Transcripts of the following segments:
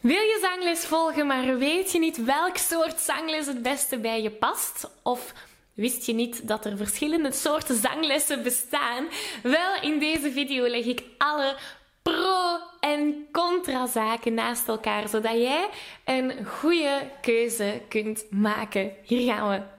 Wil je zangles volgen, maar weet je niet welk soort zangles het beste bij je past? Of wist je niet dat er verschillende soorten zanglessen bestaan? Wel, in deze video leg ik alle pro- en contra-zaken naast elkaar, zodat jij een goede keuze kunt maken. Hier gaan we.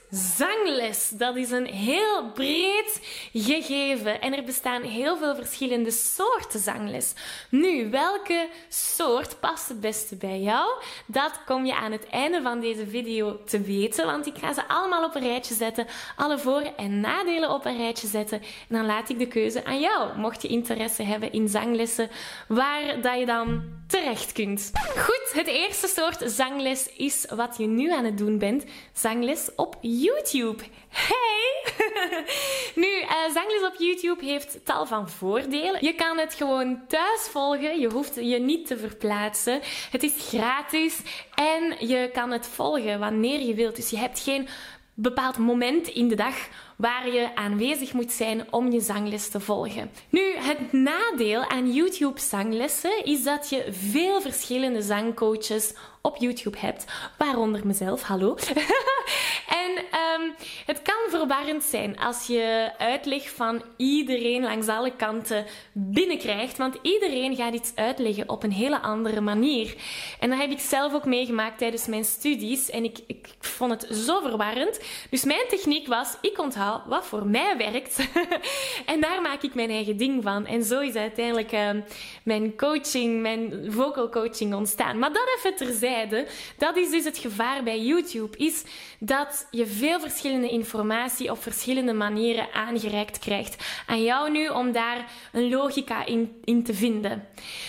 Zangles, dat is een heel breed gegeven en er bestaan heel veel verschillende soorten zangles. Nu, welke soort past het beste bij jou? Dat kom je aan het einde van deze video te weten, want ik ga ze allemaal op een rijtje zetten, alle voor- en nadelen op een rijtje zetten en dan laat ik de keuze aan jou. Mocht je interesse hebben in zanglessen, waar dat je dan terecht kunt. Goed, het eerste soort zangles is wat je nu aan het doen bent, zangles op YouTube. Hey! nu, uh, zangles op YouTube heeft tal van voordelen. Je kan het gewoon thuis volgen. Je hoeft je niet te verplaatsen. Het is gratis en je kan het volgen wanneer je wilt. Dus je hebt geen bepaald moment in de dag waar je aanwezig moet zijn om je zangles te volgen. Nu, het nadeel aan YouTube zanglessen is dat je veel verschillende zangcoaches op YouTube hebt, waaronder mezelf, hallo. en um, het kan verwarrend zijn als je uitleg van iedereen langs alle kanten binnenkrijgt, want iedereen gaat iets uitleggen op een hele andere manier. En dat heb ik zelf ook meegemaakt tijdens mijn studies en ik, ik vond het zo verwarrend. Dus mijn techniek was, ik onthoud wat voor mij werkt en daar maak ik mijn eigen ding van. En zo is uiteindelijk uh, mijn coaching, mijn vocal coaching ontstaan. Maar dat even terzijde dat is dus het gevaar bij YouTube, is dat je veel verschillende informatie op verschillende manieren aangereikt krijgt. Aan jou nu om daar een logica in, in te vinden.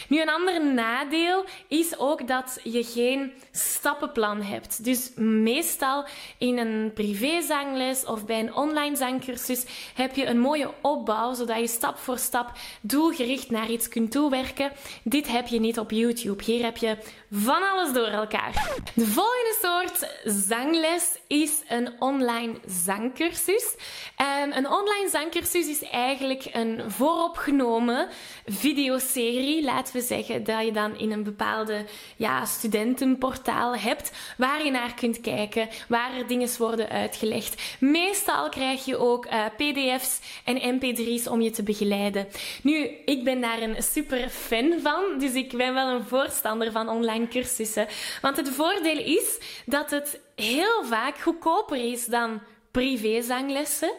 Nu, een ander nadeel is ook dat je geen stappenplan hebt. Dus meestal in een privézangles of bij een online zangcursus heb je een mooie opbouw, zodat je stap voor stap doelgericht naar iets kunt toewerken. Dit heb je niet op YouTube. Hier heb je van alles door elkaar. De volgende soort zangles is een online zangcursus. En een online zangcursus is eigenlijk een vooropgenomen videoserie, laten we zeggen, dat je dan in een bepaalde ja, studentenportaal hebt, waar je naar kunt kijken, waar er dingen worden uitgelegd. Meestal krijg je ook uh, pdf's en mp3's om je te begeleiden. Nu, ik ben daar een super fan van, dus ik ben wel een voorstander van online cursussen. Want het voordeel is dat het heel vaak goedkoper is dan privézanglessen.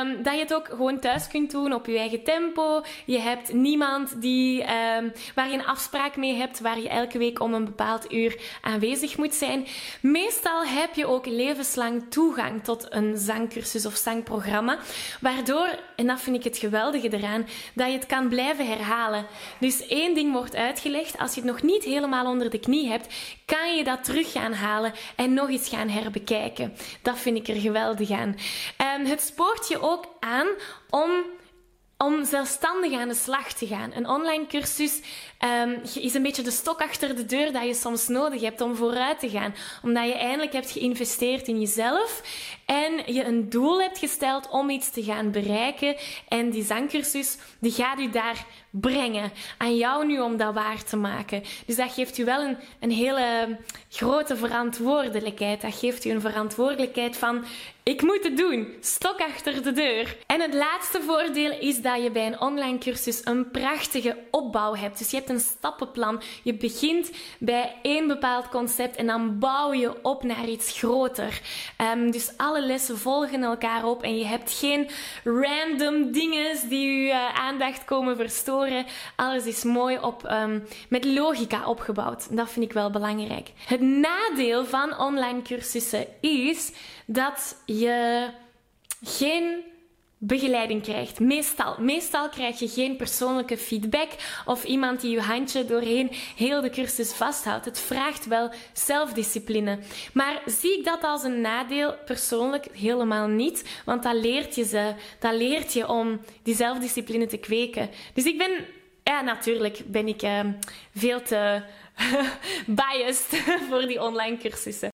Um, dat je het ook gewoon thuis kunt doen op je eigen tempo. Je hebt niemand die, um, waar je een afspraak mee hebt, waar je elke week om een bepaald uur aanwezig moet zijn. Meestal heb je ook levenslang toegang tot een zangcursus of zangprogramma. Waardoor, en dat vind ik het geweldige eraan, dat je het kan blijven herhalen. Dus één ding wordt uitgelegd. Als je het nog niet helemaal onder de knie hebt, kan je dat terug gaan halen en nog eens gaan herbekijken. Dat vind ik er geweldig aan. Um, het spoort je ook aan om om zelfstandig aan de slag te gaan. Een online cursus um, is een beetje de stok achter de deur dat je soms nodig hebt om vooruit te gaan. Omdat je eindelijk hebt geïnvesteerd in jezelf en je een doel hebt gesteld om iets te gaan bereiken. En die zangcursus, die gaat u daar brengen. Aan jou nu om dat waar te maken. Dus dat geeft u wel een, een hele grote verantwoordelijkheid. Dat geeft u een verantwoordelijkheid van ik moet het doen. Stok achter de deur. En het laatste voordeel is dat je bij een online cursus een prachtige opbouw hebt. Dus je hebt een stappenplan. Je begint bij één bepaald concept en dan bouw je op naar iets groter. Um, dus alle lessen volgen elkaar op en je hebt geen random dingen die je uh, aandacht komen verstoren. Alles is mooi op, um, met logica opgebouwd. Dat vind ik wel belangrijk. Het nadeel van online cursussen is dat je geen begeleiding krijgt. Meestal. Meestal krijg je geen persoonlijke feedback of iemand die je handje doorheen heel de cursus vasthoudt. Het vraagt wel zelfdiscipline. Maar zie ik dat als een nadeel? Persoonlijk helemaal niet, want dat leert je ze. Dat leert je om die zelfdiscipline te kweken. Dus ik ben, ja, natuurlijk ben ik uh, veel te biased voor die online cursussen.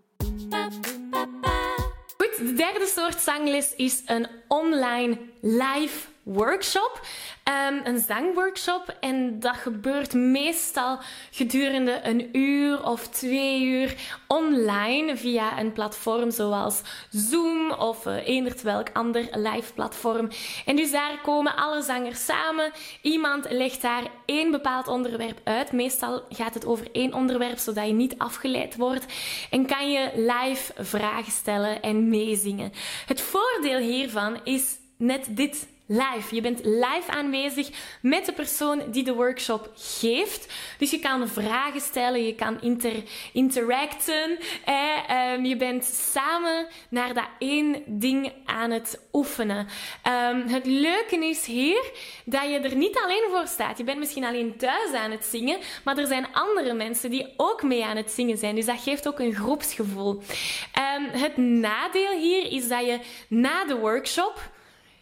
De derde soort zangles is een online live workshop. Um, een zangworkshop. En dat gebeurt meestal gedurende een uur of twee uur online via een platform zoals Zoom of uh, welk ander live platform. En dus daar komen alle zangers samen. Iemand legt daar één bepaald onderwerp uit. Meestal gaat het over één onderwerp zodat je niet afgeleid wordt. En kan je live vragen stellen en meezingen. Het voordeel hiervan is net dit live. Je bent live aanwezig met de persoon die de workshop geeft. Dus je kan vragen stellen, je kan inter interacten. Eh, je bent samen naar dat één ding aan het oefenen. Um, het leuke is hier dat je er niet alleen voor staat. Je bent misschien alleen thuis aan het zingen, maar er zijn andere mensen die ook mee aan het zingen zijn. Dus dat geeft ook een groepsgevoel. Um, het nadeel hier is dat je na de workshop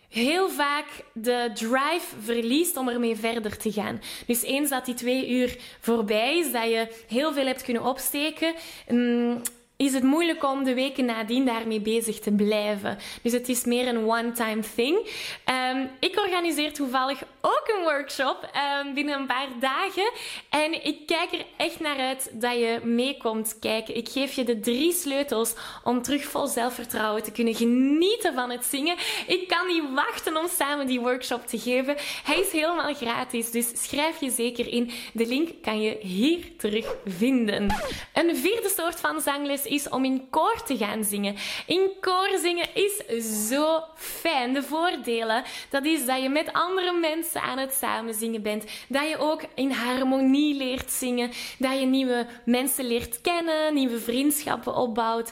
heel vaak de drive verliest om ermee verder te gaan. Dus eens dat die twee uur voorbij is, dat je heel veel hebt kunnen opsteken, mm, is het moeilijk om de weken nadien daarmee bezig te blijven. Dus het is meer een one-time thing. Um, ik organiseer toevallig ook een workshop um, binnen een paar dagen. En ik kijk er echt naar uit dat je meekomt kijken. Ik geef je de drie sleutels om terug vol zelfvertrouwen te kunnen genieten van het zingen. Ik kan niet wachten om samen die workshop te geven. Hij is helemaal gratis, dus schrijf je zeker in. De link kan je hier terug vinden. Een vierde soort van zangles is om in koor te gaan zingen. In koor zingen is zo fijn. De voordelen, dat is dat je met andere mensen aan het samenzingen bent. Dat je ook in harmonie leert zingen. Dat je nieuwe mensen leert kennen, nieuwe vriendschappen opbouwt.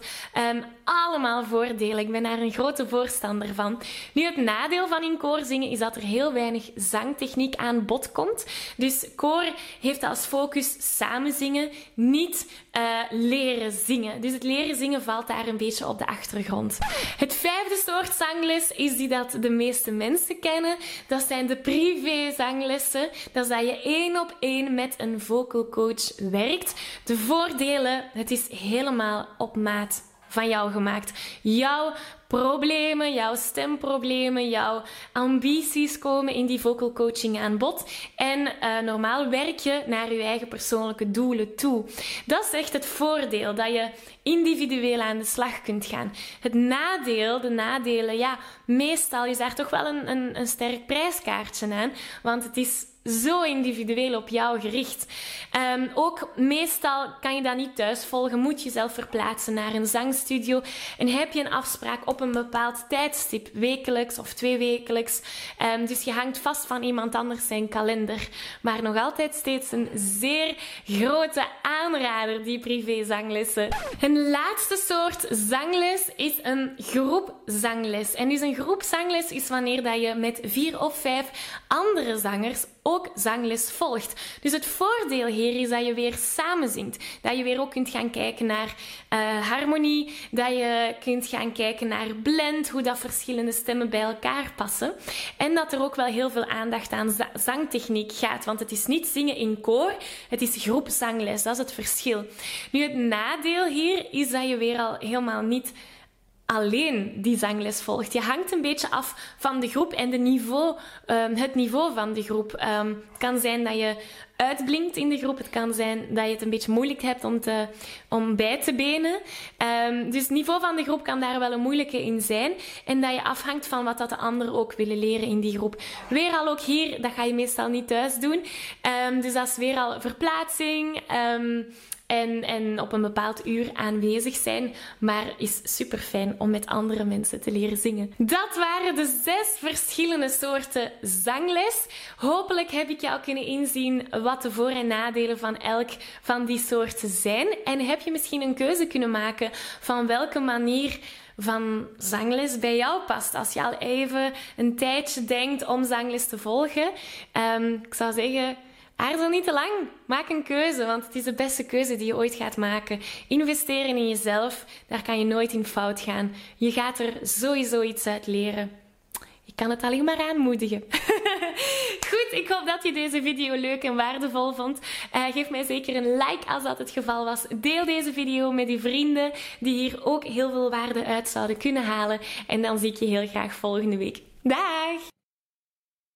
Um, allemaal voordelen. Ik ben daar een grote voorstander van. Nu, het nadeel van in koor zingen is dat er heel weinig zangtechniek aan bod komt. Dus koor heeft als focus samen zingen, niet uh, leren zingen. Dus het leren zingen valt daar een beetje op de achtergrond. Het vijfde soort zangles is die dat de meeste mensen kennen. Dat zijn de privé zanglessen. Dat is dat je één op één met een vocal coach werkt. De voordelen, het is helemaal op maat van jou gemaakt. Jouw problemen, jouw stemproblemen, jouw ambities komen in die vocal coaching aan bod. En uh, normaal werk je naar je eigen persoonlijke doelen toe. Dat is echt het voordeel, dat je individueel aan de slag kunt gaan. Het nadeel, de nadelen, ja, meestal is daar toch wel een, een, een sterk prijskaartje aan. Want het is zo individueel op jou gericht. Um, ook meestal kan je dat niet thuis volgen, moet je zelf verplaatsen naar een zangstudio en heb je een afspraak op een bepaald tijdstip, wekelijks of tweewekelijks. Um, dus je hangt vast van iemand anders zijn kalender. Maar nog altijd steeds een zeer grote aanrader, die privézanglessen. Een laatste soort zangles is een groepzangles. En dus een groepzangles is wanneer dat je met vier of vijf andere zangers zangles volgt. Dus het voordeel hier is dat je weer samen zingt. Dat je weer ook kunt gaan kijken naar uh, harmonie. Dat je kunt gaan kijken naar blend, hoe dat verschillende stemmen bij elkaar passen. En dat er ook wel heel veel aandacht aan zangtechniek gaat. Want het is niet zingen in koor, het is groepzangles. Dat is het verschil. Nu, het nadeel hier is dat je weer al helemaal niet alleen die zangles volgt. Je hangt een beetje af van de groep en de niveau, um, het niveau van de groep. Um, het kan zijn dat je uitblinkt in de groep. Het kan zijn dat je het een beetje moeilijk hebt om, te, om bij te benen. Um, dus het niveau van de groep kan daar wel een moeilijke in zijn. En dat je afhangt van wat dat de anderen ook willen leren in die groep. Weer al ook hier, dat ga je meestal niet thuis doen. dus dat is weer al verplaatsing en, en op een bepaald uur aanwezig zijn. Maar is super fijn om met andere mensen te leren zingen. Dat waren de zes verschillende soorten zangles. Hopelijk heb ik jou kunnen inzien wat de voor- en nadelen van elk van die soorten zijn. En heb je misschien een keuze kunnen maken van welke manier van zangles bij jou past. Als je al even een tijdje denkt om zangles te volgen. Um, ik zou zeggen, Aarzel niet te lang. Maak een keuze, want het is de beste keuze die je ooit gaat maken. Investeren in jezelf, daar kan je nooit in fout gaan. Je gaat er sowieso iets uit leren. Ik kan het alleen maar aanmoedigen. Goed, ik hoop dat je deze video leuk en waardevol vond. Uh, geef mij zeker een like als dat het geval was. Deel deze video met die vrienden die hier ook heel veel waarde uit zouden kunnen halen. En dan zie ik je heel graag volgende week. Dag!